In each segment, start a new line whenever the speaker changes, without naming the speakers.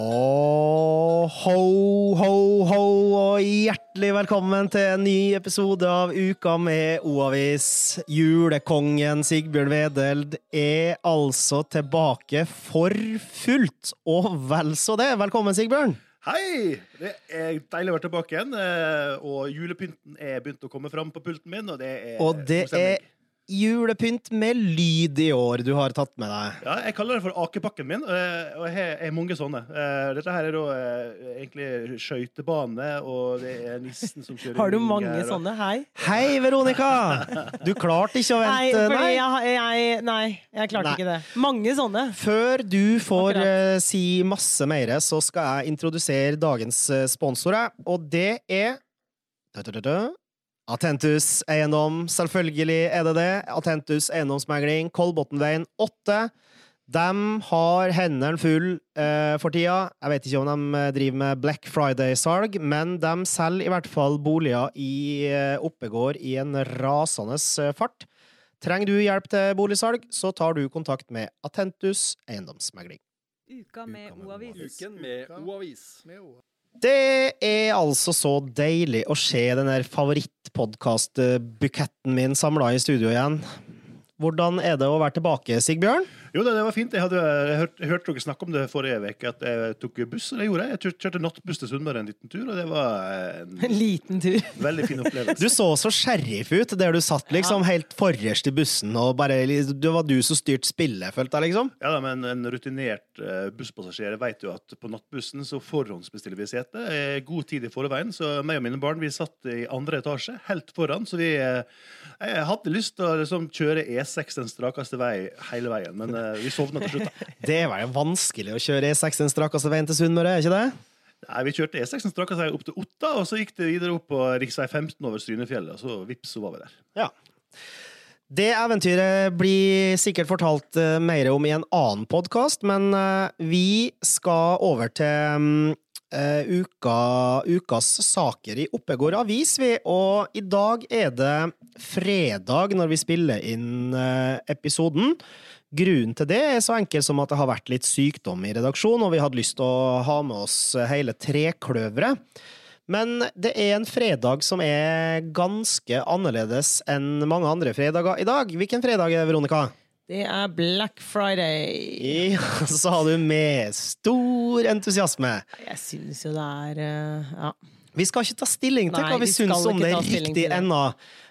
Og ho, ho, ho, og hjertelig velkommen til en ny episode av Uka med O-avis. Julekongen Sigbjørn Wedeld er altså tilbake for fullt, og vel så det. Velkommen, Sigbjørn.
Hei! Det er deilig å være tilbake igjen. eh, Og julepynten er begynt å komme fram på pulten min, og det er
Og det er julepynt med lyd i år du har tatt med deg.
Ja, jeg kaller det for akepakken min, og jeg har mange sånne. Eh, Dette her er da eh, egentlig skøytebane, og det er nissen som kjører
Har du mange
og-
sånne? Hei.
Hei, Veronica! Du klarte ikke å
Nei,
vente,
fordi
nei?
jeg, jeg, nei, jeg klarte
Nei.
ikke det. Mange sånne.
Før du får
Akkurat.
eh, si masse mer, så skal jeg introdusere dagens sponsorer, og det er Da-da-da-da. Eiendom. Selvfølgelig er det det. Atentus Eiendomsmegling, Kolbotnveien 8. De har hendene full eh, for tida. Jeg vet ikke om de eh, driver med Black Friday-salg, men de selger i hvert fall boliger i eh, Oppegård i en rasende eh, fart. Trenger du hjelp til boligsalg, så tar du kontakt med Atentus Eiendomsmegling.
Uka med O-avis.
Uken med O-avis.
Det er altså så deilig å se den der favorittpodkast-buketten min samla i studio igjen. Hvordan er det å være tilbake, Sigbjørn?
Jo, det, det var fint. Jeg, hadde, jeg, hørte, hørte dere snakke om det forrige uke, at jeg tok buss. og Det gjorde jeg. Jeg kjørte, nattbuss til Sunnmøre en liten tur, og det var
En
en
liten tur.
veldig fin opplevelse.
Du så så sheriff ut der du satt liksom helt forrest i bussen, og bare Det var du som styrte spillet, følte jeg, liksom.
Ja, da, men En rutinert eh, busspassasjer vet jo at på nattbussen så forhåndsbestiller vi sete. eh, god tid i forveien. Så meg og mine barn vi satt i andre etasje, helt foran. Så vi eh, jeg hadde lyst til å liksom, kjøre E6 den strakeste vei hele veien, men vi sovna til slutt. da.
Det var jo vanskelig å kjøre E6 den strakeste veien til Sunnmøre, ikke det?
Nei, Vi kjørte E6 den strakeste veien opp til Otta, og så gikk det videre opp på rv. 15 over Strynefjellet. Og så vips, så var vi der.
Ja. Det eventyret blir sikkert fortalt eh, mer om i en annen podkast, men eh, vi skal over til eh, uka, ukas saker i Oppegård avis, vi. Og i dag er det fredag når vi spiller inn eh, episoden. Grunnen til det er så enkel som at det har vært litt sykdom i redaksjonen, og vi hadde lyst til å ha med oss hele trekløveret. Men det er en fredag som er ganske annerledes enn mange andre fredager i dag. Hvilken fredag er det, Veronica?
Det er Black Friday.
Ja, sa du med stor entusiasme.
Jeg syns jo det er eh, Ja.
Vi skal ikke ta stilling til
Nei,
hva vi,
vi
syns om det
er
riktig ennå.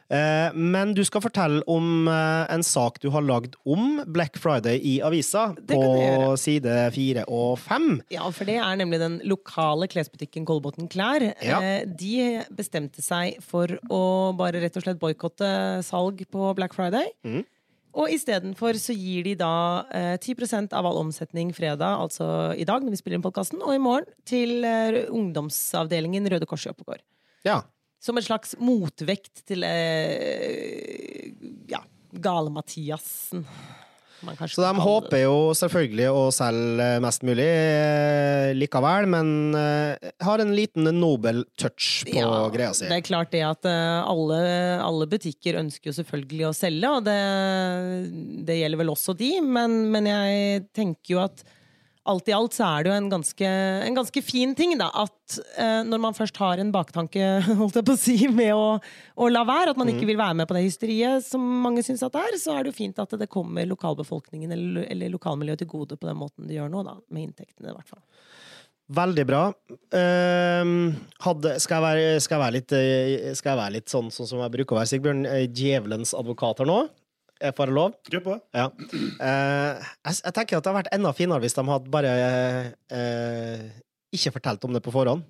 Eh, Men du skal fortelle om eh, en sak du har lagd om Black Friday i avisa, på side fire og fem.
Ja, for det er nemlig den lokale klesbutikken Kolbotn Klær.
Ja.
Eh, De bestemte seg for å bare rett og slett boikotte salg på Black Friday.
Mm.
Og istedenfor så gir de da eh, 10 av all omsetning fredag, altså i dag når vi spiller inn podkasten, og i morgen til eh, ungdomsavdelingen Røde Kors i Oppegård.
Ja.
Som en slags motvekt til eh, ja, Gale-Mathiassen.
Så de håper jo selvfølgelig å selge mest mulig eh, likevel, men eh, har en liten nobel touch på greia si.
Det er klart det at eh, alle, alle butikker ønsker jo selvfølgelig å selge, og det, det gjelder vel også de, men, men jeg tenker jo at alt i alt så er det jo en ganske, en ganske fin ting, da. At eh, når man først har en baktanke, holdt jeg på å si, med å, å la være, at man
Mm.
ikke vil være med på det hysteriet som mange syns at det er, så er det jo fint at det kommer lokalbefolkningen eller, eller lokalmiljøet til gode på den måten de gjør nå, da. Med inntektene, i hvert fall.
Veldig bra. Uh, hadde, skal, jeg være, skal, jeg være litt, eh, skal jeg være litt sånn, sånn som jeg bruker å være, Sigbjørn? eh, Djevelens advokater nå? Er får jeg lov?
Kjør på.
Ja. Eh, jeg, jeg tenker at det hadde vært enda finere hvis de hadde bare eh, ikke fortalt om det på forhånd.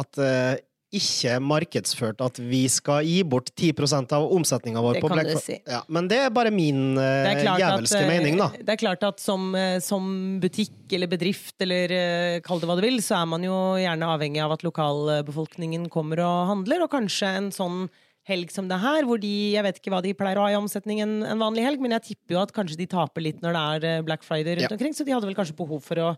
At eh, ikke markedsført at vi skal gi bort 10% av omsetninga vår
Det
på
kan
Black
du si.
Ja, men det er bare min eh,
Det er at, eh,
mening, da.
Det er klart at som, eh, som butikk eller bedrift, eller eh, kall det hva du vil, så er man jo gjerne avhengig av at lokalbefolkningen kommer og handler, og kanskje en sånn helg som det her, hvor de Jeg vet ikke hva de pleier å ha i omsetning en, en vanlig helg, men jeg tipper jo at kanskje de taper litt når det er eh, Black Friday rundt
Ja.
omkring, så de hadde vel kanskje behov for å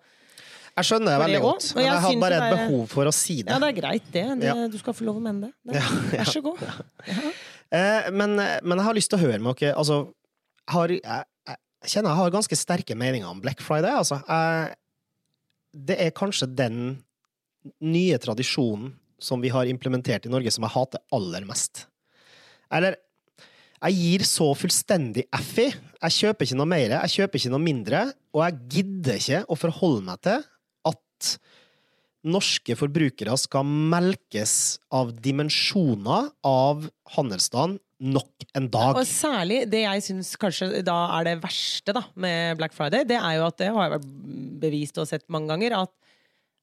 Jeg skjønner det veldig godt, men
jeg
jeg hadde bare et behov for å si det.
Ja, det er greit, det. det
Ja.
Du skal få lov å mene det. det.
Ja, ja.
Vær så god.
Eh, men, men jeg har lyst til å høre med dere Altså, har, jeg, jeg kjenner jeg har ganske sterke meninger om Black Friday. Altså. Jeg, det er kanskje den nye tradisjonen som vi har implementert i Norge, som jeg hater aller mest. Eller jeg gir så fullstendig F i. Jeg kjøper ikke noe mer, jeg kjøper ikke noe mindre, og jeg gidder ikke å forholde meg til at norske forbrukere skal melkes av dimensjoner av handelsstand nok en dag.
Og særlig det jeg syns kanskje da er det verste da, med Black Friday, det er jo at det har jeg vært bevist og sett mange ganger, at,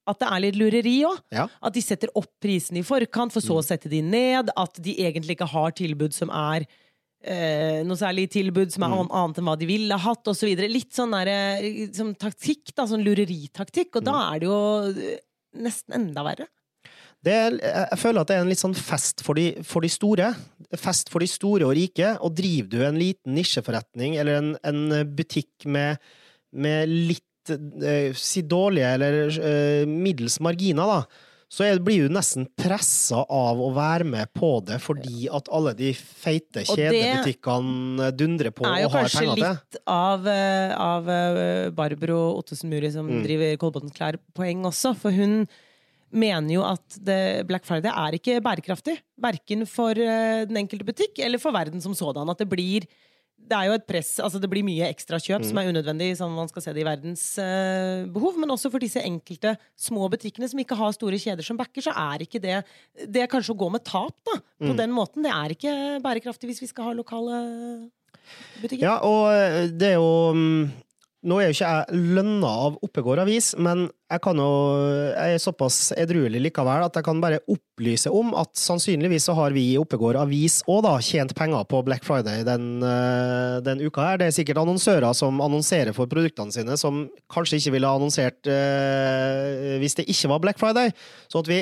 at det er litt lureri òg.
Ja.
At de setter opp prisene i forkant, for så å sette de ned. At de egentlig ikke har tilbud som er eh, noe særlig tilbud som er mm. annet enn hva de ville hatt, osv. Litt sånn der, eh, som taktikk, da, sånn lureritaktikk. Og da er det jo eh, nesten enda verre.
Det er, jeg føler at det er en litt sånn fest for de, for de store. Fest for de store og rike. Og driver du en liten nisjeforretning eller en, en butikk med, med litt eh, si dårlige eller eh, middels marginer, da, så er, blir du nesten pressa av å være med på det fordi at alle de feite kjedebutikkene dundrer på
er jo
og har
kanskje
penger til.
litt av, eh, av Barbro Ottesen Muri, som
Mm.
driver Kolbotn Klær, poeng også. For hun mener jo at det, Black Friday er ikke bærekraftig. Verken for den enkelte butikk eller for verden som sådan. At det blir det er jo et press, altså det blir mye ekstrakjøp som
Mm.
er unødvendig, sånn man skal se det i verdens uh, behov. Men også for disse enkelte små butikkene som ikke har store kjeder som backer, så er ikke det Det er kanskje å gå med tap, da. På
Mm.
den måten. Det er ikke bærekraftig hvis vi skal ha lokale butikker.
Ja, og eh, det er jo mm, Nå er jo ikke jeg lønna av Oppegård avis, men jeg jo Jeg er såpass edruelig likevel at jeg kan bare opplyse om at sannsynligvis så har vi i Oppegård avis òg tjent penger på Black Friday den, eh, den uka her. Det er sikkert annonsører som annonserer for produktene sine, som kanskje ikke ville annonsert eh, hvis det ikke var Black Friday. Så vi,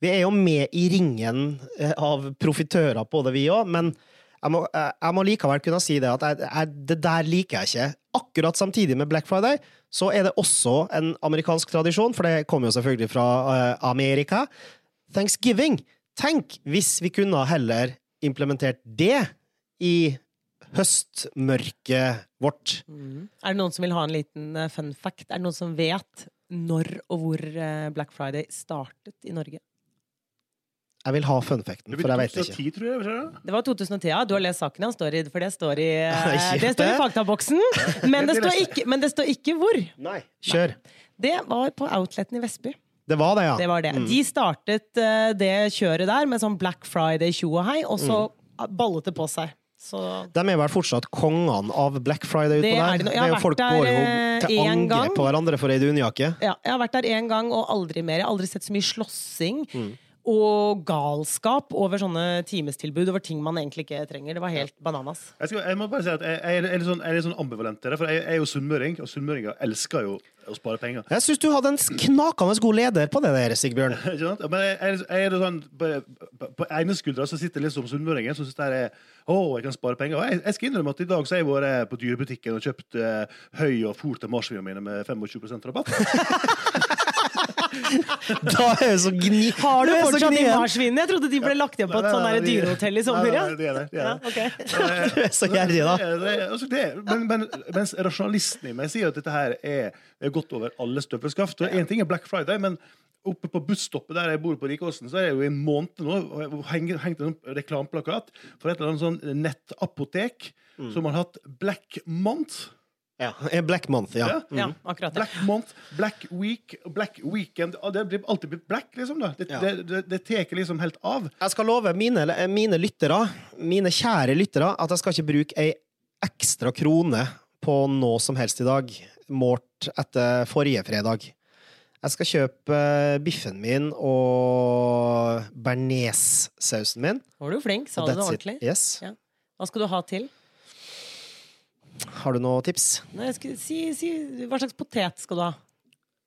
vi er jo med i ringen eh, av profitører på det, vi òg, men jeg må, jeg jeg må likevel kunne si det at jeg, jeg, det der liker jeg ikke. Akkurat samtidig med Black Friday så er det også en amerikansk tradisjon, for det kommer jo selvfølgelig fra eh, Amerika. Thanksgiving. Tenk hvis vi kunne heller implementert det i høstmørket vårt.
Er det noen som vil ha en liten eh, fun fact? Er det noen som vet når og hvor eh, Black Friday startet i Norge?
Jeg vil ha funfacten, for jeg vet ikke.
2010, tror jeg. var det?
Det var 2010, ja. Du har lest saken, hans, for det står i, eh, det står i faktaboksen. Men det, står ikke, men det står ikke hvor.
Nei. Kjør.
Det var på outleten i Vestby.
Det var det, ja.
Det var det. De startet eh, det kjøret der med sånn Black Friday tjo og hei, og så ballet det på seg. Så
De er vel fortsatt kongene av Black Friday utpå
er
der.
de. Jeg
Det er jo folk
der,
går jo
eh,
til
en
angrep
gang.
på hverandre for ei dunjakke.
ja, jeg har vært der én gang og aldri mer. Jeg har aldri sett så mye slåssing.
Mm.
Og galskap over sånne timestilbud over ting man egentlig ikke trenger. Det var helt bananas.
Jeg, skal, jeg må bare si at jeg, jeg, er litt sånn, jeg er litt sånn ambivalent til det. For jeg, jeg er jo sunnmøring, og sunnmøringer elsker jo å spare penger.
Jeg syns du hadde en knakende god leder på det der, Sigbjørn.
Men jeg, jeg, jeg er sånn På, på, på ene skuldra så sitter liksom sunnmøringen som syns det er Å, jeg kan spare penger. Og jeg, jeg skal innrømme at i dag så har jeg vært på dyrebutikken og kjøpt uh, høy og fôr til marsvinene mine med 25% rabatt.
Da er jeg så gni...
Har du fortsatt de marsvinene? Jeg trodde de ble lagt igjen på et sånn der
de-
dyrehotell i sommer. Ja.
nei, det er det. De er
Ja,
det.
Du er så gjerrig, da.
Det, det, altså det, men, men, mens rasjonalisten i meg sier at dette her er, er godt over alle støvelskaft. Én ting er Black Friday, men oppe på busstoppet der jeg bor på Rikåsen, så er jeg jo i en måned nå og hengt hengt en reklameplakat for et eller annet sånn nettapotek som har hatt Black Month.
Ja. Black Month, ja.
Ja.
Ja, akkurat det.
Black Month, Black Week, Black Weekend ah, Det blir alltid blitt black, liksom. da Det,
Ja.
det, det, det tar liksom helt av.
Jeg skal love mine, mine lyttere, mine kjære lyttere, at jeg skal ikke bruke ei ekstra krone på noe som helst i dag, målt etter forrige fredag. Jeg skal kjøpe eh, biffen min og bearnéssausen min.
Nå var du flink. Sa du det ordentlig?
Yes.
Ja. Hva skal du ha til?
Har du noe tips?
Nei, skal, si, si, hva slags potet skal du ha?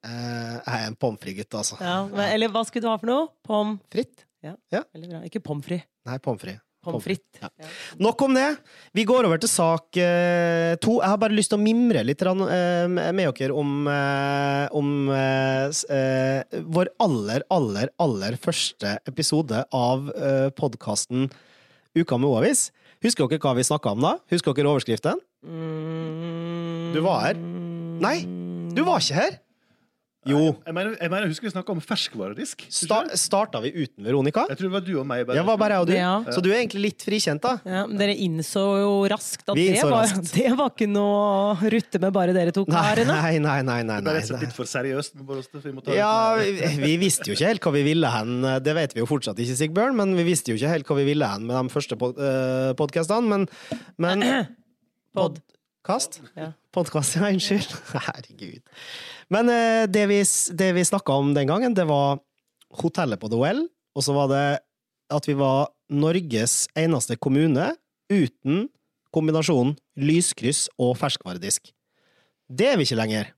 Eh, jeg er en pommes frites-gutt, altså.
Ja, eller hva skulle du ha for noe? Pommes
Fritt?
Veldig bra. Ikke pommes frites.
Nei, pommes frites.
Pommes frites.
Ja.
Ja.
Nok om det. Vi går over til sak eh, to. Jeg har bare lyst til å mimre litt grann, eh, med dere om, eh, om eh, eh, vår aller, aller, aller første episode av podkasten Uka med O-avis. Husker dere hva vi snakka om da? Husker dere overskriften?
Mm.
Du var her? Nei, du var ikke her! Jo.
Jeg mener, jeg mener, husker vi snakka om ferskvaredisk.
Sta? Starta vi uten Veronica?
Jeg tror det var du og meg. bare.
Det var bare jeg og du.
Ja.
Så du er egentlig litt frikjent, da.
Ja, men dere innså jo raskt at det var,
raskt.
det var ikke noe å rutte med bare dere to karene.
nei, nei. nei, nei,
Det er
nei.
og slett litt for seriøst. men bare vi må ta
Ja, vi, vi visste jo ikke helt hva vi ville hen. Det vet vi jo fortsatt ikke, Sigbjørn, men vi visste jo ikke helt hva vi ville hen med de første pod uh, podkastene. Men, men. Podkast?
Ja.
Podkast, ja, unnskyld. Herregud. Men eh, det vi, det vi snakka om den gangen, det var hotellet på The Well, og så var det at vi var Norges eneste kommune uten kombinasjonen lyskryss og ferskvaredisk. Det er vi ikke lenger.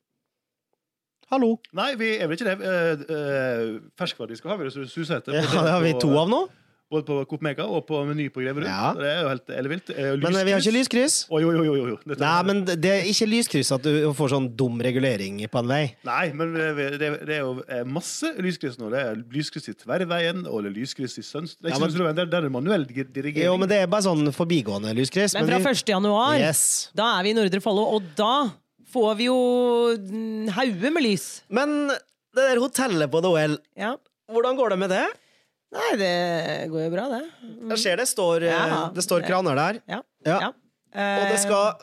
Hallo.
Nei, vi er vel ikke det. Uh, uh, Ferskvaredisk har vi det suser etter.
Ja, det har vi to av nå.
Både på Coop Mega og på Meny på Greverud.
Ja.
Det er jo helt ellevilt. Eh,
Men eh, vi har ikke lyskryss.
Oi, oi, oi, oi.
Nei, men det er ikke lyskryss at du får sånn dum regulering på en vei.
Nei, men det, det, det er jo eh, masse lyskryss nå. Det er lyskryss i Tverrveien og lyskryss i Sønst... Det er
Ja,
ikke
men-
der, der er manuell dirigering.
Jo, men det er bare sånn forbigående lyskryss.
Men fra 1. januar,
Yes.
da er vi i Nordre Follo, og da får vi jo hauger med lys.
Men det der hotellet på The Well,
Ja.
hvordan går det med det?
Nei, det går jo bra, det.
Jeg ser det står, eh,
Ja.
det står kraner der.
Ja.
Ja.
ja.
Og det skal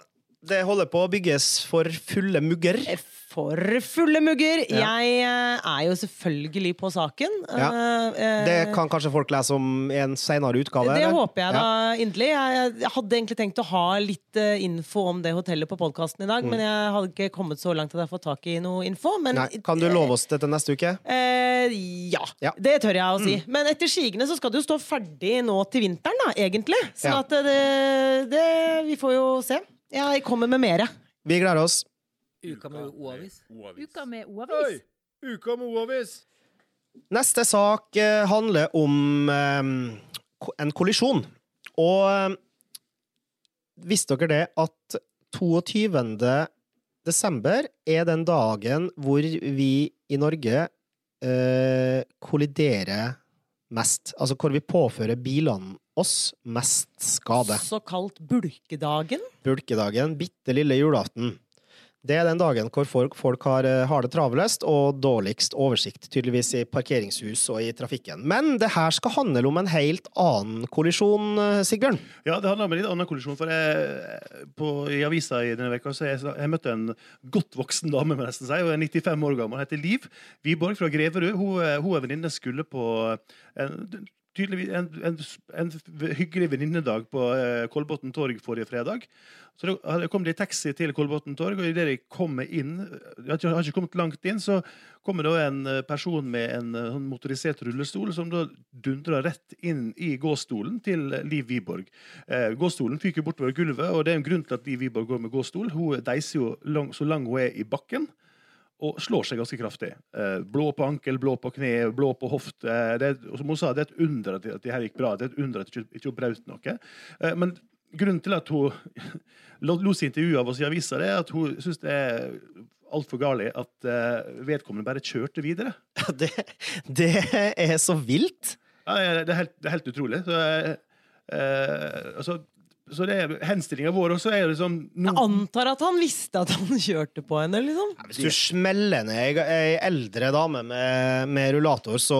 Det holder på å bygges for fulle mugger.
Eh, For fulle mugger!
Ja.
Jeg eh, er jo selvfølgelig på saken.
Ja.
Eh,
Det kan kanskje folk lese om i en senere utgave?
Det
eller?
håper jeg da
Ja.
inderlig. Jeg, hadde egentlig tenkt å ha litt info om det hotellet på podkasten i dag, men jeg hadde ikke kommet så langt at jeg har fått tak i noe info. Men,
Mm. Nei, kan du love oss det til neste uke?
Eh, ja.
Mm.
det tør jeg å si. Men etter sigende så skal det jo stå ferdig nå til vinteren, da, egentlig. Sånn
Ja.
at det, det Vi får jo se. Jeg kommer med mere.
Vi gleder oss.
Uka med O-avis.
Uka med O-avis.
Uka med O-avis!
Neste sak eh, handler om eh, en kollisjon. Og eh, visste dere det at 22. desember er den dagen hvor vi i Norge eh, kolliderer mest? Altså hvor vi påfører bilene oss mest skade.
Såkalt bulkedagen.
Bulkedagen, bitte lille julaften. Det er den dagen hvor folk, folk har, eh, har det travlest og dårligst oversikt, tydeligvis i parkeringshus og i trafikken. Men det her skal handle om en helt annen kollisjon, eh, Sigbjørn.
Ja, det handler om en litt annen kollisjon. For jeg, på, I avisa i denne veka så jeg, jeg møtte en godt voksen dame, må nesten si. Hun er 95 år gammel. Hun heter Liv Wiborg fra Greverud. Hun, eh, hun og venninne skulle på en, tydeligvis en, en, en hyggelig venninnedag på eh, Kolbotn torg forrige fredag. Så hadde- kom de i taxi til Kolbotn torg, og idet de kommer inn Jeg har ikke- kommet langt inn, så kommer da en eh, person med en eh, sånn motorisert rullestol som da dundrer rett inn i gåstolen til Liv Wiborg. Eh, gåstolen fyker bortover gulvet, og det er en grunn til at Liv Wiborg går med gåstol. Hun deiser jo lang, så lang hun er i bakken. Og slår seg ganske kraftig. Eh, blå på ankel, blå på kne, blå på hofte. Det, er- som hun sa, det er et under at det, her gikk bra. Det er et under at det ikke, brøt noe. Eh, men grunnen til at hun lo- lot seg intervjue av oss i avisa, det er at hun syns det er altfor galt at eh, vedkommende bare kjørte videre.
Det, det er så vilt!
Ja, det, er- helt, det er helt utrolig. Så, eh, altså, så det er henstillinga vår også er liksom
Jeg antar at han visste at han kjørte på henne, liksom.
Hvis du smeller ned ei- eldre dame med, med rullator, så,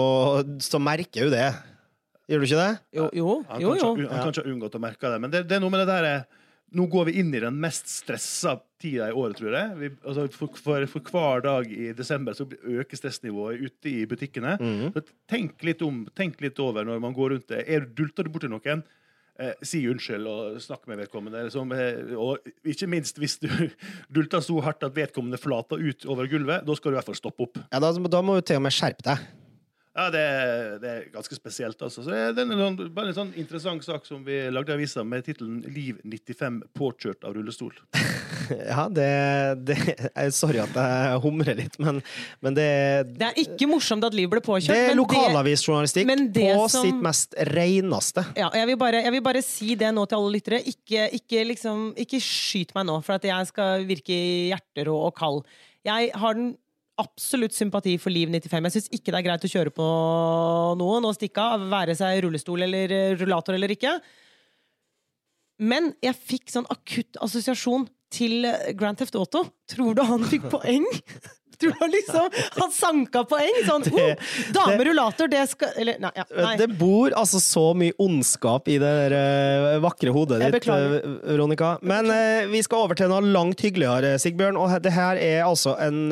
så merker hun det. Gjør du ikke det?
Jo, jo.
Han
jo,
kan
jo.
ikke, han kan ikke ha unngått å merke det. Men det, det er noe med det der eh, Nå går vi inn i den mest stressa tida i året, tror jeg. Vi, altså for, for, for hver dag i desember så øker stressnivået ute i butikkene. Så tenk litt om, tenk litt over når man går rundt det. Er, du- dulter du borti noen? Eh, si unnskyld og snakk med vedkommende. Liksom, eh, og ikke minst hvis du dulter så hardt at vedkommende flater ut over gulvet, da skal du i hvert fall stoppe opp.
Ja, da, da må du til og med skjerpe deg.
Ja, det, er- det er ganske spesielt, altså. Så det er en, sånn, bare en sånn interessant sak som vi lagde i avisa med tittelen 'Liv 95 påkjørt av rullestol'.
Ja, det, det jeg- Sorry at jeg humrer litt, men, men det,
Det er ikke morsomt at Liv ble påkjørt.
det er lokalavisjournalistikk på
som-
sitt mest reneste.
Ja, jeg vil, bare, jeg vil bare si det nå til alle lyttere. Ikke, ikke, liksom, ikke skyt meg nå for at jeg skal virke hjerterå og kald. Jeg har den absolutt sympati for Liv 95. Jeg syns ikke det er greit å kjøre på noen og stikke av, være seg rullestol eller eh, rullator eller ikke. Men jeg fikk sånn akutt assosiasjon til eh, Grand Theft Auto. Tror du han fikk poeng? Tror Du liksom Han sanka poeng! Sånn oh, damerullator, det skal Eller, nei. Ja, nei.
Det bor altså så mye ondskap i det der, eh, vakre hodet ditt, Veronica. Men eh, vi skal over til noe langt hyggeligere, Sigbjørn. Og det her er altså en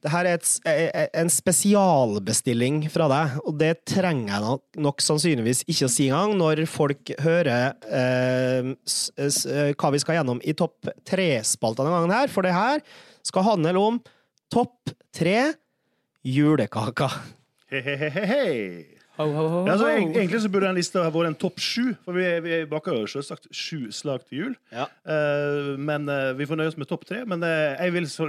det her er et, s- eh, eh, en spesialbestilling fra deg, og det trenger jeg nok, nok sannsynligvis ikke å si engang når folk hører eh, s, s, hva vi skal gjennom i topp tre-spalta denne gangen her, for det her skal handle om topp tre julekaker.
He-he-he-he.
Ho, ho, ho,
Ja, altså, egentlig så burde den lista ha vært en topp sju, for vi, vi baker jo selvsagt sju slag til jul.
Ja.
Uh, men uh, vi får nøye oss med topp tre. Men uh, jeg vil så,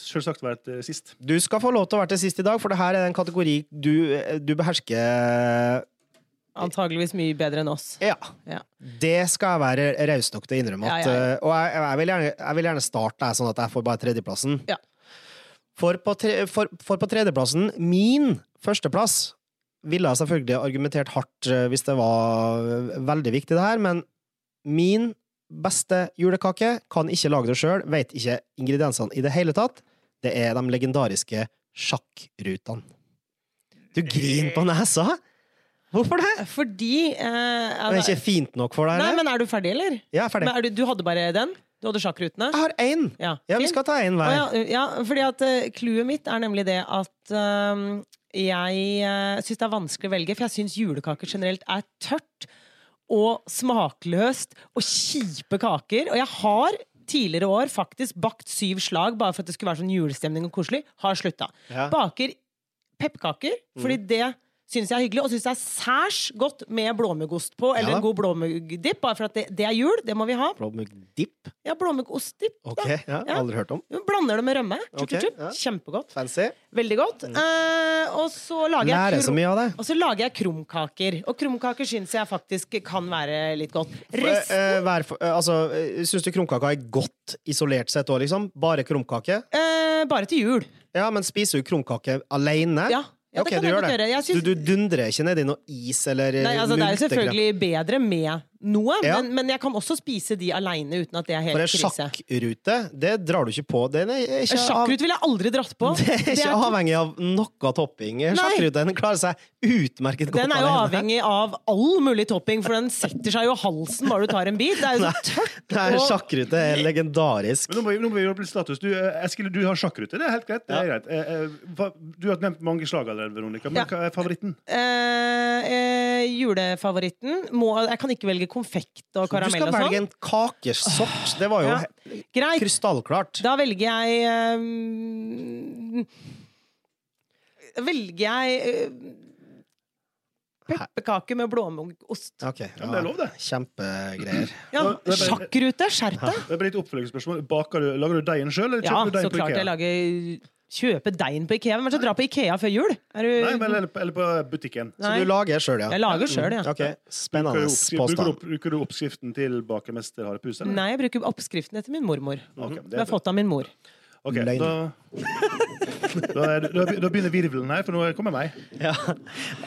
selvsagt være til sist.
Du skal få lov til å være til sist i dag, for det her er en kategori du, du behersker
Antageligvis mye bedre enn oss.
Ja.
Ja.
Det skal jeg være raus nok til å innrømme. At,
Ja, ja, ja.
Og jeg, jeg, vil gjerne, jeg vil gjerne starte der, sånn at jeg får bare tredjeplassen.
Ja.
For, på tre, for, for på tredjeplassen, min førsteplass, ville jeg selvfølgelig argumentert hardt eh, hvis det var eh, veldig viktig, det her, men min beste julekake kan ikke lage det sjøl, vet ikke ingrediensene i det hele tatt. Det er de legendariske sjakkrutene. Du griner på nesa! Hvorfor det?
Fordi eh,
Det er ikke fint nok for deg?
Nei, men er du ferdig, eller?
Ja, er ferdig.
Men er du, du hadde bare den? Du hadde sjakkrutene?
Jeg har én!
Ja,
Ja, vi skal ta én hver.
ja, ja, fordi at uh, mitt er nemlig det at uh, jeg uh, syns det er vanskelig å velge, for jeg syns julekaker generelt er tørt og smakløst og kjipe kaker. Og jeg har tidligere år faktisk bakt syv slag bare for at det skulle være sånn julestemning og koselig. Har slutta.
Ja.
Baker pepperkaker, fordi det syns jeg er hyggelig, og syns det er særs godt med blåmuggost på, eller
Ja.
en god blåmuggdipp, bare for at det, det er jul. Det må vi ha.
Blåmuggdipp?
Ja, blåmuggostdipp.
Ok, ja,
Ja.
aldri hørt om.
Du blander det med rømme. Chup,
okay,
chup,
ja.
Kjempegodt.
Fancy.
Veldig godt. Uh, og så lager jeg
Lærer så mye av det.
Og så lager jeg krumkaker. Og krumkaker syns jeg faktisk kan være litt godt.
Eh,
Resten
uh, hver, for- eh, altså, Syns du krumkaka er godt isolert sett òg, liksom? Bare krumkake?
bare til jul.
Ja, men spiser du krumkake alene?
Ja. Ja,
okay,
det kan
du
jeg
gjør det.
syns-
Du, du dundrer ikke nedi noe is eller
Nei, altså, det er jo selvfølgelig bedre med noe,
Ja.
men, men jeg kan også spise de aleine uten at det er
For en
krise.
sjakkrute, det drar du ikke på. Den er ikke,
En Sjakkrut ville jeg aldri dratt på.
det er
Det
ikke
er-
avhengig av noe topping. Sjakkruten klarer seg utmerket godt
Den er jo
alene.
avhengig av all mulig topping, for den setter seg jo halsen bare du tar en bit. Det er jo så tørt.
Nei,
og-
sjakkrute er legendarisk.
Men nå må vi, nå må vi gjøre litt status. Du, eh, Eskil, du har sjakkrute. Det er helt greit. Det er greit. Eh, eh, Du har nevnt mange slag allerede, Veronica. Men
Ja.
hva er favoritten?
Eh, eh, julefavoritten må, Jeg kan ikke velge konfekt og karamell og sånn.
Du skal velge en kakesort. Det var jo
Ja. Greit.
krystallklart.
Da velger jeg um, Velger jeg um, pepperkake med blåmuggost.
Okay,
ja. det er lov, det.
Kjempegreier.
Ja, Sjakkrute, skjerp deg!
Det blir et oppfølgingsspørsmål. Lager du deigen sjøl, eller
Ja,
kjøper du deig
så klart jeg lager Kjøper deigen på Ikea. Hvem er det som drar på Ikea før jul? Er du
Nei, men, eller, på- eller på butikken.
Så
Nei.
du lager sjøl, ja?
Jeg lager sjøl, ja.
Ok,
Bruker
Spennende
du, bruker, du,
påstand.
opp- bruker du oppskriften til bakermester Harepus? Eller?
Nei, jeg bruker oppskriften etter min mormor.
Ok,
Det
det
har
er
jeg fått av min mor.
Ok,
Løgn.
da, da, er, da, begynner virvelen her, for nå kommer meg.
Ja.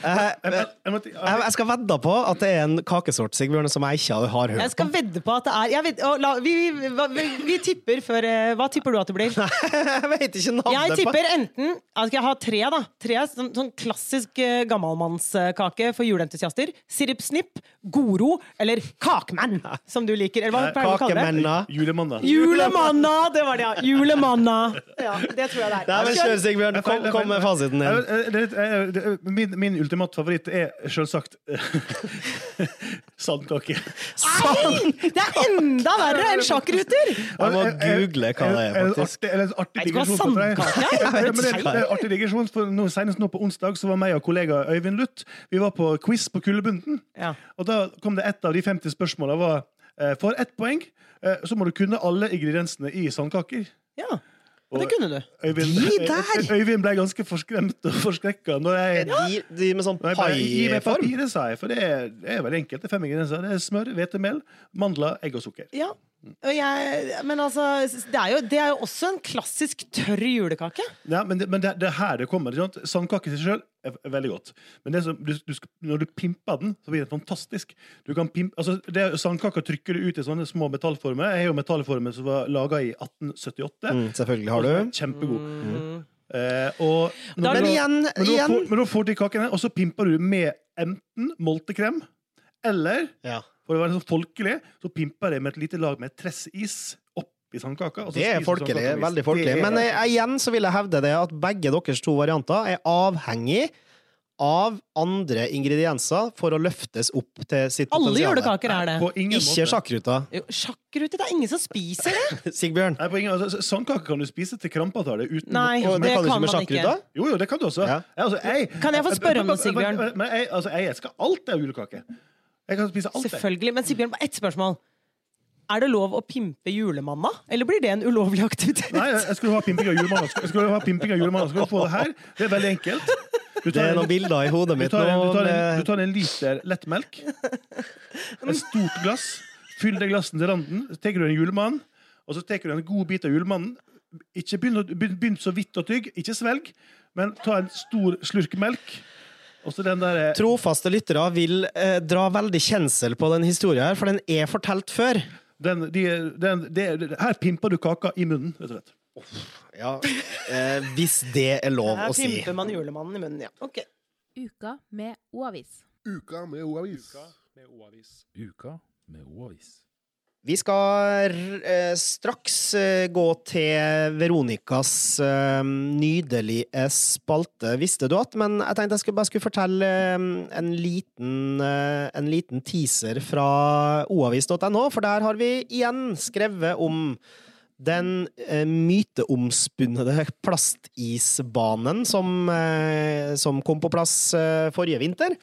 Eh,
Jeg,
skal vedde på at det er en kakesort Sigbjørn, som jeg ikke har hørt
Jeg skal vedde på at det er jeg vet, å, la, vi, vi, vi, vi tipper før eh, Hva tipper du at det blir?
Jeg vet ikke navnet
Jeg tipper enten Skal jeg ha tre, da? Tre Sånn, sånn klassisk eh, gammalmannskake for juleentusiaster. Siripsnipp, Goro eller Kakemann, som du liker. Eller hva pleier du å kalle det?
Julemanna.
Julemanna! Det var det, ja. Julemanna. Ja, det tror jeg det
Nei,
er.
men kjør, Sigbjørn. Kom, kom med fasiten din.
Min, min ultimate favoritt er selvsagt sandkake.
Nei! Det er enda verre enn sjakkruter!
Jeg må google hva det er, faktisk.
en artig digresjon det, er artig digresjon, for nå, Senest nå på onsdag så var meg og kollega Øyvind Luth Vi var på quiz på Kuldebunden. Og da kom det et av de 50 spørsmåla var eh, For ett poeng eh, så må du kunne alle ingrediensene i sandkaker.
ja. Og det kunne du.
Øyvind,
De der!
Øyvind ble ganske forskremt og forskrekka
De, de med sånn
paiform? Gi meg papiret, sa jeg. For det er, det er veldig enkelt. Det er fem ingredienser. Det er smør, hvetemel, mandler, egg og sukker.
Ja. Og jeg, men altså, det er, jo, det er jo også en klassisk tørr julekake.
Ja, men det, men det, det er her det kommer. ikke sant? Sandkake i seg sjøl er, er veldig godt. Men det som, du, du, når du pimper den, så blir det fantastisk. Du kan pimpe, altså det, Sandkaker trykker du ut i sånne små metallformer. Jeg har jo metallformer som var laga i 1878.
Mm, selvfølgelig har du.
Kjempegod.
Mm.
Eh, og
Da er
Men igjen,
men
igjen
får, men nå får du kakene, og så pimper du med enten moltekrem eller
ja.
For å være sånn folkelig, så pimper jeg med et lite lag med tressis oppi sandkaka. og så
Det er folkelig. Veldig folkelig.
Det er-
Men eh, igjen så vil jeg hevde det at begge deres to varianter er avhengig av andre ingredienser for å løftes opp til sitt
Alle
potensial.
julekaker er det.
På ingen
Ikke
måte.
sjakkruta.
Jo, Sjakkrute, det er ingen som spiser det!
Sigbjørn.
Nei, på ingen, altså, Sandkake kan du spise til krampatale uten
Nei,
å,
det
det kan du
kan
ikke med
ikke.
Jo, jo, det kan du også.
Ja.
Jeg, altså, jeg,
Kan jeg få spørre om det, Sigbjørn?
Men, men jeg, altså, jeg elsker alt av julekake. Jeg kan spise alt.
Selvfølgelig. Men Sigbjørn, ett spørsmål. Er det lov å pimpe julemanna, eller blir det en ulovlig aktivitet?
Nei, jeg skulle ha pimping av julemanna. Jeg skulle ha pimping av julemanna. Skal du få det her? Det er veldig enkelt. Du
Det er noen bilder i hodet
du
mitt
tar, en,
nå.
du, tar en, du tar en liter lettmelk, et stort glass, fyll det glasset til randen, så tar du en julemann, og så tar du en god bit av julemannen. Ikke begynn, begynn så vidt å tygge, ikke svelg, men ta en stor slurk melk. Der
Trofaste lyttere vil eh, dra veldig kjensel på den historien her, for den er fortalt før.
den, de, den, de, Her pimper du kaka i munnen, rett og slett.
Ja, eh, Hvis det er lov
Her
å si.
pimper man julemannen i munnen, ja. Ok.
Uka med O-avis.
Uka med O-avis.
med O-avis. Uka med O-avis.
Vi skal eh, straks eh, gå til Veronicas eh, nydelige spalte, visste du at? Men jeg tenkte jeg skulle bare skulle fortelle en, liten, en liten teaser fra oavis.no, for der har vi igjen skrevet om den myteomspunnede plastisbanen som, som kom på plass forrige vinter.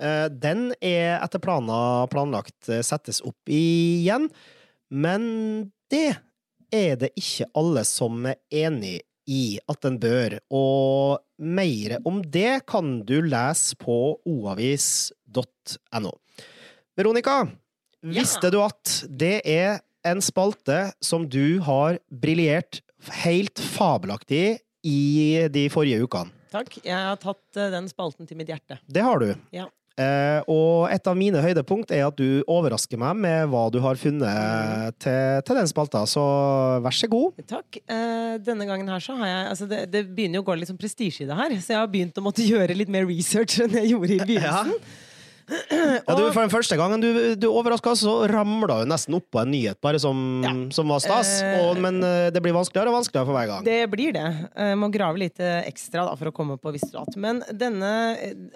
Eh, Den er etter planer planlagt eh, settes opp igjen, men det er det ikke alle som er enig i at den bør, og mer om det kan du lese på oavis.no. Veronica,
Ja.
visste du at det er en spalte som du har briljert helt fabelaktig i de forrige ukene?
Takk. Jeg har tatt eh, den spalten til mitt hjerte.
Det har du.
Ja.
Eh, og et av mine høydepunkt er at du overrasker meg med hva du har funnet til, til den spalta, så vær så god.
Takk. Eh, denne gangen her så har jeg altså det, det begynner jo å gå litt sånn prestisje i det her, så jeg har begynt å måtte gjøre litt mer research enn jeg gjorde i begynnelsen.
Ja, du, for den første gangen du, du overraska, så ramla du nesten oppå en nyhet bare som,
Ja.
som var stas.
Eh,
Og, men det blir vanskeligere og vanskeligere for hver gang.
Det blir det. Jeg må grave litt ekstra da, for å komme på visst. Men denne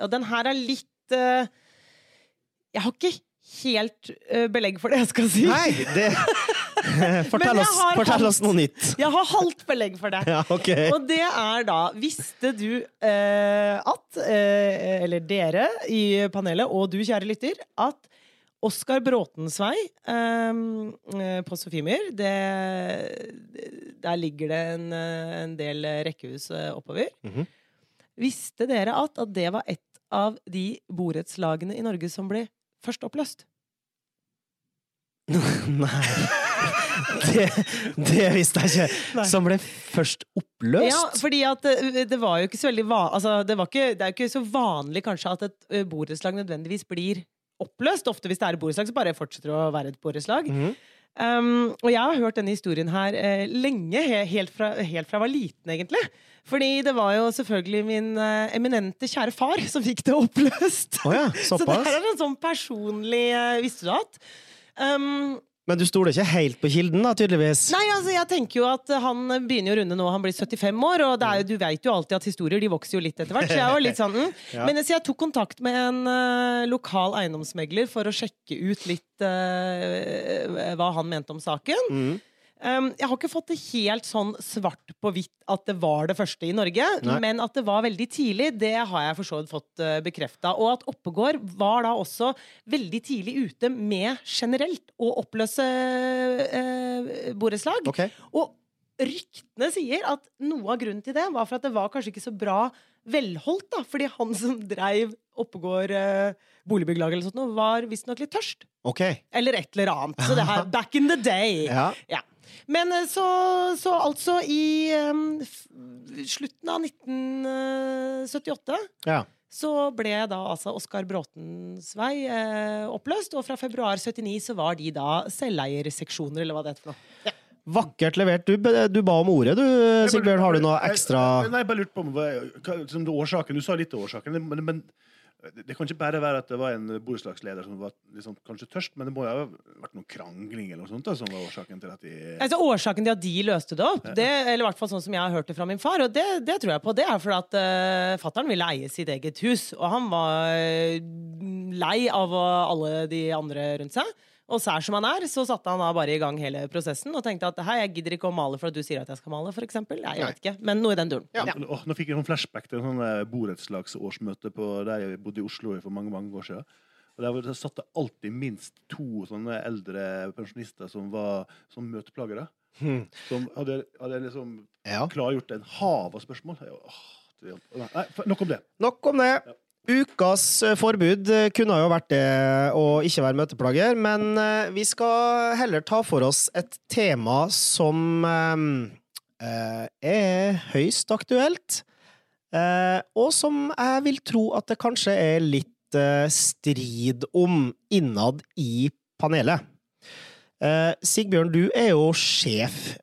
Og den her er litt Jeg har ikke helt eh, belegg for det jeg skal si.
Nei, det Fortell, oss, fortell oss noe nytt.
Jeg har halvt belegg for det.
Ja, okay.
Og det er da Visste du eh, at eh, Eller dere i panelet, og du, kjære lytter, at Oskar Bråtensvei vei eh, på Sofiemyr det, Der ligger det en, eh, en del rekkehus eh, oppover.
-hmm.
Visste dere at, at det var et av de borettslagene i Norge som ble først oppløst?
Nei. Det, det visste jeg ikke.
Nei.
Som ble først oppløst?
Ja, fordi at det, det var jo ikke så veldig altså, det, var ikke, det er jo ikke så vanlig kanskje at et ø, borettslag nødvendigvis blir oppløst. Ofte hvis det er et borettslag, så bare fortsetter det å være et borettslag.
Mm.
Um, og jeg har hørt denne historien her uh, lenge, helt, fra, helt fra jeg var liten, egentlig. Fordi det var jo selvfølgelig min eh, eminente kjære far som fikk det oppløst.
Å ja,
Så det
såpass.
her er en sånn personlig eh, Visste du at? Um,
Men du stoler ikke helt på kilden, da, tydeligvis?
Nei, altså jeg tenker jo at Han begynner jo å runde nå, han blir 75 år, og det er, jo- du vet jo alltid at historier de vokser jo litt etter hvert. Så jeg var litt sånn mm. Men så jeg tok kontakt med en eh, lokal eiendomsmegler for å sjekke ut litt eh, hva han mente om saken. Um, jeg har ikke fått det helt sånn svart på hvitt at det var det første i Norge,
Nei.
men at det var veldig tidlig, det har jeg for så vidt fått uh, bekrefta. Og at Oppegård var da også veldig tidlig ute med generelt å oppløse uh, borettslag.
Okay.
Og ryktene sier at noe av grunnen til det var for at det var kanskje ikke så bra velholdt, da. Fordi han som dreiv Oppegård uh, boligbyggelag eller sånt, var visstnok litt tørst.
Okay.
Eller et eller annet. Så det her back in the day.
Ja.
Ja. Men eh, så, så altså i um, slutten av 1978
ja.
så ble da altså Oskar Bråtens vei eh, oppløst, og fra februar 79 så var de da selveierseksjoner, eller hva det heter for noe.
Vakkert levert. Du, du ba om ordet, du, Sigbjørn. Har du noe ekstra
nei, jeg bare lurte på om hva, hva, som det årsaken, Du sa litt om årsaken, men, men det kan ikke bare være at det var en borettslagsleder som var liksom, kanskje tørst, men det må jo ha vært noen krangling eller noe sånt da, som var årsaken til at de
Altså Årsaken til at de løste det opp, det, eller i hvert fall sånn som jeg har hørt det fra min far, og det, det tror jeg på, det er fordi at uh, fattern ville eie sitt eget hus, og han var eh, lei av alle de andre rundt seg. Og sær som han er, så satte han da bare i gang hele prosessen og tenkte at hei, jeg gidder ikke å male for at du sier at jeg skal male, for eksempel. Jeg vet ikke, men noe i den duren.
Ja.
Ja.
Åh, Nå fikk jeg en flashback til en sånn eh, borettslagsårsmøte der jeg bodde i Oslo for mange mange år siden. Og Der var satt det alltid minst to sånne eldre pensjonister som var som møteplagere.
Hmm.
Som hadde, hadde liksom
Ja.
klargjort en hav av spørsmål. Nei, nok om det.
Nok om det. Ukas eh, forbud eh, kunne jo vært det å ikke være møteplager, men eh, vi skal heller ta for oss et tema som er høyst aktuelt, og som jeg vil tro at det kanskje er litt strid om innad i panelet. Sigbjørn, du er jo sjef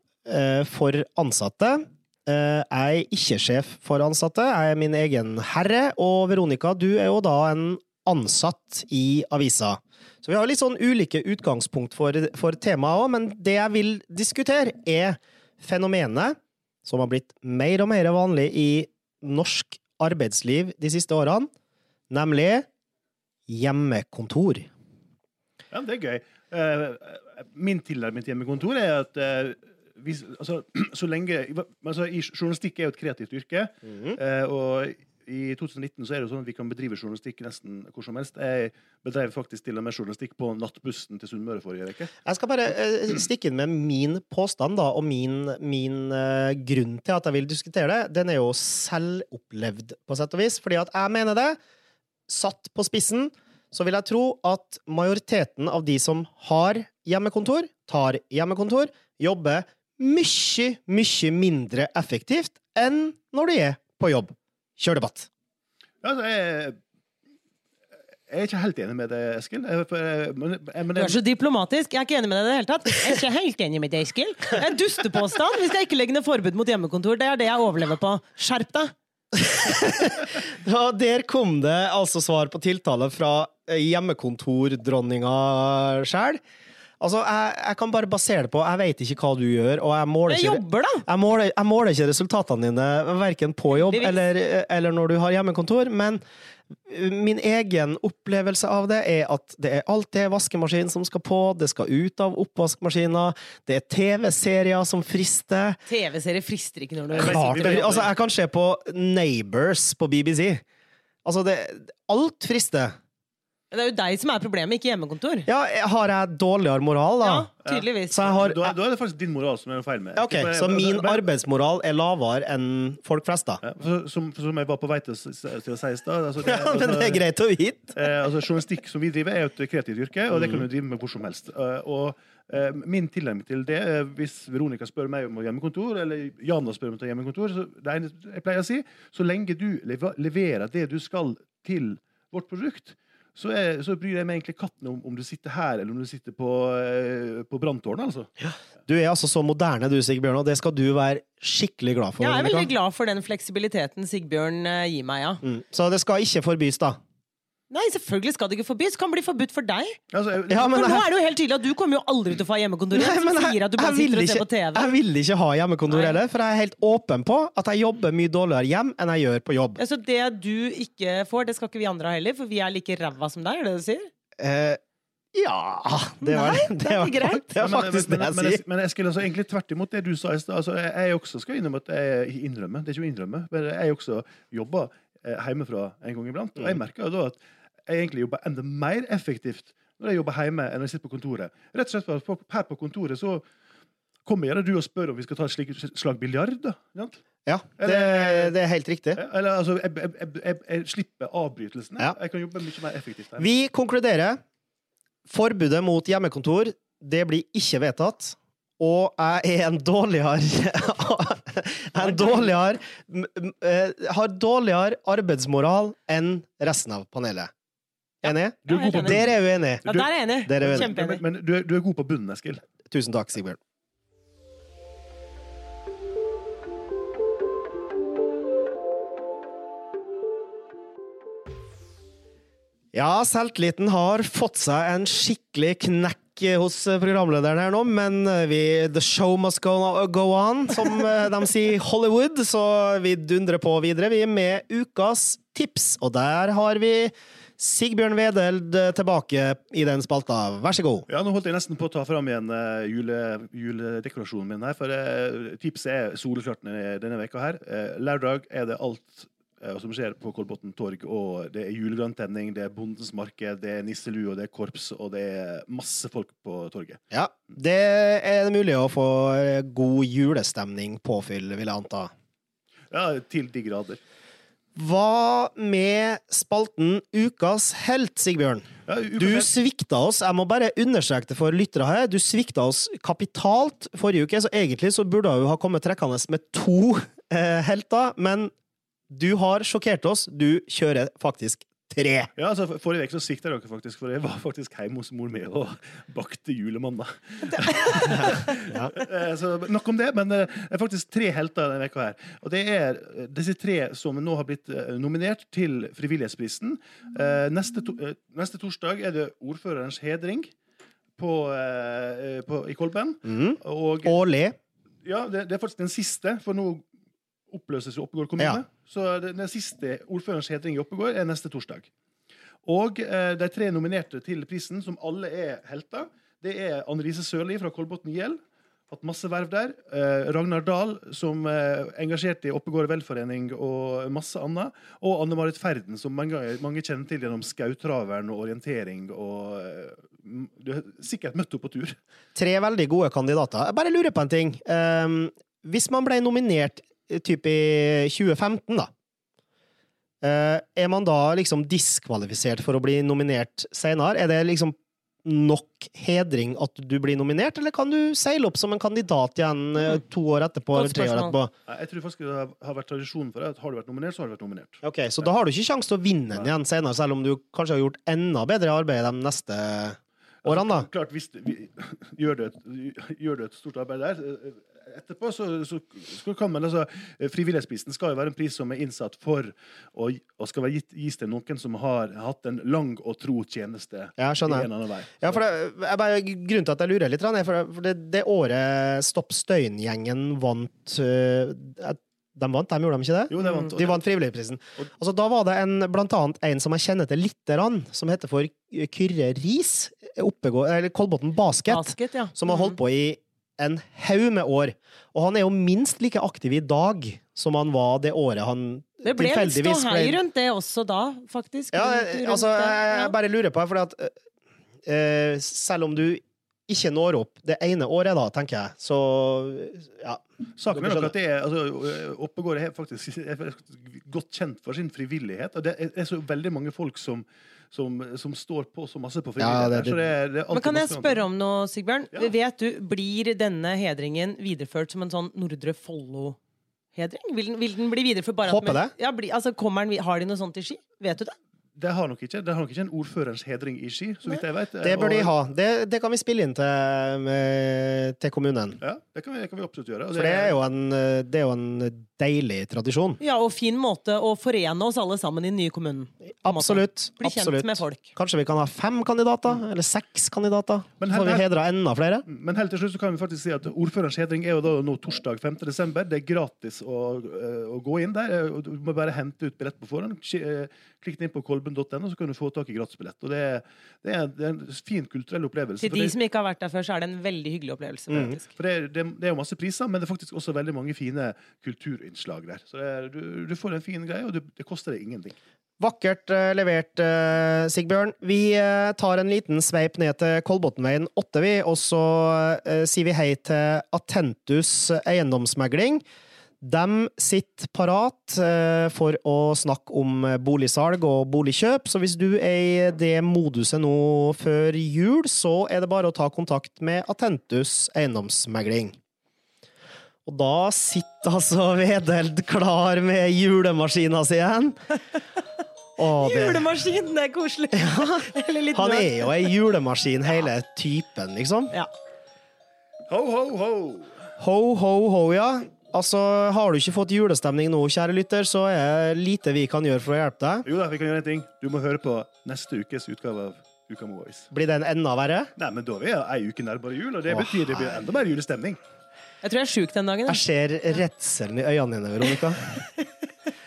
for ansatte. Eh, Jeg er ikke sjef for ansatte, jeg er min egen herre, og Veronica, du er jo da en ansatt i avisa. Så vi har litt sånn ulike utgangspunkt for, for temaet òg, men det jeg vil diskutere, er fenomenet som har blitt mer og mer vanlig i norsk arbeidsliv de siste årene, nemlig hjemmekontor.
Ja, det er gøy. Eh, min tilnærming til hjemmekontor er at eh, hvis, altså, så lenge altså, Journalistikk er jo et kreativt yrke. eh, og i 2019 så er det jo sånn at vi kan bedrive journalistikk nesten hvor som helst. Jeg bedrev faktisk til og med journalistikk på nattbussen til Sunnmøre forrige uke.
Jeg skal bare eh, stikke inn med min påstand, da, og min, min eh, grunn til at jeg vil diskutere det. Den er jo selvopplevd, på sett og vis, fordi at jeg mener det. Satt på spissen, så vil jeg tro at majoriteten av de som har hjemmekontor, tar hjemmekontor, jobber mye, mye mindre effektivt enn når du er på jobb. Kjør debatt.
Altså, jeg, jeg er ikke helt enig med deg, Eskil. Men, men,
Du er så diplomatisk. Jeg er ikke enig med deg i det hele tatt. Jeg er ikke helt enig med deg, Eskil. Det er en dustepåstand. hvis jeg ikke legger ned forbud mot hjemmekontor. Det er det jeg overlever på. Skjerp deg!
Og der kom det altså svar på tiltale fra eh, hjemmekontordronninga sjæl. Altså, jeg, jeg kan bare basere det på Jeg vet ikke hva du gjør, og jeg måler
Jeg jobber, da!
jeg måler, jeg måler ikke resultatene dine verken på jobb eller, eller når du har hjemmekontor, men min egen opplevelse av det er at det er alltid en vaskemaskin som skal på, det skal ut av oppvaskmaskiner, det er TV-serier som frister.
TV-serier frister ikke når du
Klart, det, altså, jeg kan se på Neighbors på BBC. Altså, det, alt frister.
Det er jo deg som er problemet, ikke hjemmekontor.
Ja, har jeg dårligere moral, da?
Ja, tydeligvis.
Så jeg har
da, da er det faktisk din moral som er feil med.
Ja, Ok, så min arbeidsmoral er lavere enn folk flest, da?
Ja, som, som jeg var på vei til, til å si i stad altså, det-
Ja, men det er greit å vite.
Eh, altså, journalistikk som vi driver, er jo et kreativt yrke, og det kan du drive med hvor som helst. Eh, og eh, min tilnærming til det, hvis Veronica spør meg om å hjemmekontor, eller Jana spør meg om hjemmekontor, så det ene jeg pleier å si, så lenge du leverer det du skal til vårt produkt, så, er, så bryr jeg meg egentlig katten om om du sitter her eller om du sitter på, eh, på branntårnet, altså.
Du er altså så moderne, du, Sigbjørn, og det skal du være skikkelig glad for.
Jeg er veldig glad for den fleksibiliteten Sigbjørn eh, gir meg, ja.
Mm. Så det skal ikke forbys, da?
Nei, selvfølgelig skal det ikke forbys. Det kan bli forbudt for deg.
altså jeg,
Ja, men
For nå
jeg-
er det jo helt tydelig at du kommer jo aldri til å få hjemmekontor
Nei, men
Som
jeg-
sier at du bare
jeg vil ikke- Jeg vil ikke ha hjemmekontor heller, for jeg er helt åpen på at jeg jobber mye dårligere hjem enn jeg gjør på jobb.
Altså, det du ikke får, det skal ikke vi andre ha heller, for vi er like ræva som deg, er det det du sier?
Eh, ja Det var,
Nei,
det
det er
var,
ikke greit.
det var
Men-
faktisk
men,
det jeg sier.
men Eskil, altså, egentlig tvert imot det du sa i stad. Altså, jeg, jeg også skal innrømme at jeg innrømmer. Det er ikke å innrømme, men jeg også jobber eh, hjemmefra en gang iblant. Og
Mm.
jeg merker jo da at jeg egentlig jobber enda mer effektivt når jeg jobber hjemme enn når jeg sitter på kontoret. Rett og slett for at her på kontoret så kommer gjerne du og spør om vi skal ta et slik slag biljard.
Ja, det, det er helt riktig.
Eller altså, jeg, jeg, jeg, jeg, slipper avbrytelsene.
Ja.
Jeg kan jobbe mye mer effektivt. der.
Vi konkluderer. Forbudet mot hjemmekontor, det blir ikke vedtatt. Og jeg er en dårligere er en dårligere eh, Har dårligere arbeidsmoral enn resten av panelet. Enig?
Du er god
Ja, enig.
Der er vi enige.
Ja, der er jeg enig.
Der er vi enige.
Kjempeenig.
Men, men du, er, du er god på bunnen, Eskil.
Tusen takk, Sigbjørn. Ja, selvtilliten har fått seg en skikkelig knekk hos programlederen her nå, men vi, the show must go, go on, som de sier Hollywood, så vi dundrer på videre, vi, med ukas tips. Og der har vi Sigbjørn Wedeld eh, tilbake i den spalta. Vær så god.
Ja, Nå holdt jeg nesten på å ta fram igjen uh, jule, juledekorasjonen min her. For eh, tipset er soleklart denne, veka her. Uh, lørdag er det alt eh, som skjer på Kolbotn torg. og Det er julegrantenning, det er Bondens marked, det er nisselue, det er korps, og det er masse folk på torget.
Ja, det er mulig å få eh, god julestemning påfyll, vil jeg anta.
Ja, til de grader.
Hva med spalten Ukas helt, Sigbjørn?
Ja,
Du svikta oss, jeg må bare understreke det for lyttere her, du svikta oss kapitalt forrige uke, så egentlig så burde hun ha kommet trekkende med to eh, helter, men du har sjokkert oss, du kjører faktisk tre.
Ja, altså, Forrige uke så svikta dere faktisk, for jeg var faktisk hjemme hos mor mi og bakte julemandag. ja. så Nok om det, men eh, det er faktisk tre helter denne veka her. Og det er eh, disse tre som nå har blitt eh, nominert til Frivillighetsprisen. Eh, Neste, to, eh, neste torsdag er det ordførerens hedring på, eh, på, i Kolben.
Mm.
Og
Årlig.
ja, det, det er faktisk den siste, for nå oppløses jo Oppegård kommune.
Ja.
Så den, siste ordførerens hedring i Oppegård er neste torsdag. Og eh, de tre nominerte til prisen, som alle er helter, det er Annelise Sørli fra Kolbotn IL. Hatt masse verv der. Eh, Ragnar Dahl, som eh, engasjerte i Oppegård velforening og masse annet. Og Anne Marit Ferden, som mange, mange kjenner til gjennom skautraveren og orientering. Og eh, du har sikkert møtt henne på tur.
Tre veldig gode kandidater. Jeg bare lurer på en ting. Um, hvis man ble nominert eh, typ i 2015, da. eh, er man da liksom diskvalifisert for å bli nominert senere? Er det liksom nok hedring at du blir nominert, eller kan du seile opp som en kandidat igjen eh, to år etterpå, eller tre år etterpå?
Jeg tror faktisk det har- vært tradisjon for det. at Har du vært nominert, så har du vært nominert.
Ok, Så da har du ikke sjanse til å vinne den igjen senere, selv om du kanskje har gjort enda bedre arbeid de neste årene, da?
Klart, hvis du, vi- gjør, du et, gjør du et stort arbeid der etterpå, så, så, så kan man altså Frivillighetsprisen skal jo være en pris som er innsatt for å, og skal være gitt, gis til noen som har hatt en lang og tro tjeneste
Ja, skjønner.
en annen vei.
Ja, for det, jeg bare, Grunnen til at jeg lurer litt, er for, det, for det, det året Stopp Støyen-gjengen vant øh, De vant, de gjorde de ikke det?
Jo, de vant.
De vant Frivillighetsprisen. Altså, da var det en, blant annet en som jeg kjenner til lite grann, som heter for Kyrre Riis. Kolbotn Basket.
Basket, ja.
Som har holdt på i en haug med år. Og han er jo minst like aktiv i dag som han var det året han
Det ble litt ståhei rundt det også da, faktisk.
Ja,
rundt
altså, jeg jeg bare lurer på, for at uh, selv om du ikke når opp det ene året, da, tenker jeg, så ja.
Saken er nok at det er, altså, Oppegård er faktisk er godt kjent for sin frivillighet. Og det er, er så veldig mange folk som, som, som står på så masse på
Ja,
frivillighet.
det-
så det det
Men kan jeg spørre om noe, Sigbjørn?
Ja.
Vet du, Blir denne hedringen videreført som en sånn Nordre Follo-hedring? Vil, den- vil den bli videreført bare at
Håper
med-
det.
Ja, bli, altså, den, har de noe sånt i Ski? Vet du det?
Det har nok ikke, det har nok ikke en ordførerens hedring i Ski, så vidt jeg vet.
Det bør de ha. Det, det kan vi spille inn til, med, til kommunen.
Ja, det kan vi, det kan vi absolutt gjøre. og
For det er jo en, det er jo en deilig tradisjon.
Ja, og fin måte å forene oss alle sammen i den nye kommunen.
Absolutt.
Bli kjent
absolutt.
med folk.
Kanskje vi kan ha fem kandidater? Eller seks kandidater?
Men
Så får vi hedra enda flere?
Men helt til slutt så kan vi faktisk si at ordførerens hedring er jo da nå torsdag 5. desember. Det er gratis å, eh, å gå inn der. Du må bare hente ut billett på forhånd. Eh, Klikk inn på kolben.no, så kan du få tak i gratisbillett. Og det er, det er, det er en fin kulturell opplevelse.
Til de
det-
som ikke har vært der før, så er det en veldig hyggelig opplevelse.
Mm.
For det er, det, det er jo masse priser, men det er faktisk også veldig mange fine kulturinnslag der. Så det er, du, du får en fin greie, og det, det koster deg ingenting.
Vakkert uh, levert, uh, Sigbjørn. Vi uh, tar en liten sveip ned til Kolbotnveien 8, vi, og så sier vi hei til Atentus eiendomsmegling. De sitter parat eh, for å snakke om boligsalg og boligkjøp, så hvis du er i det moduset nå før jul, så er det bare å ta kontakt med Atentus eiendomsmegling. Og da sitter altså Vedeld klar med julemaskina si igjen. Og det-
Julemaskin, det er koselig! Ja.
Han er jo ei julemaskin, hele typen, liksom.
Ja.
Ho, ho, ho!
Ho, ho, ho, ja. Altså, har du ikke fått julestemning nå, kjære lytter, så er det lite vi kan gjøre for å hjelpe deg.
Jo da, vi kan gjøre en ting. Du må høre på neste ukes utgave av Uka med Voice.
Blir den enda verre?
Nei, men da er vi ei uke nærmere jul, og det betyr det blir enda mer julestemning.
Jeg tror jeg er sjuk den dagen.
Jeg
jeg.
ser redselen i øynene dine, Veronica.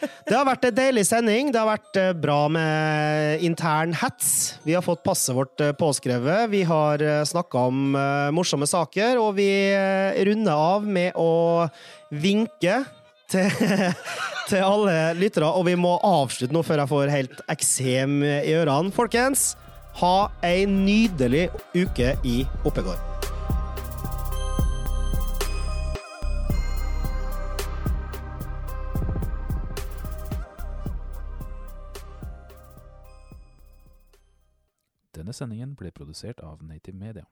Det har vært en deilig sending. Det har vært eh, bra med intern hats. Vi har fått passet vårt eh, påskrevet. Vi har snakka om eh, morsomme saker, og vi eh, runder av med å vinke til, til alle lyttere. Og vi må avslutte nå før jeg får helt eksem i ørene. Folkens, ha ei nydelig uke i Oppegård.
Denne sendingen ble produsert av Native Media.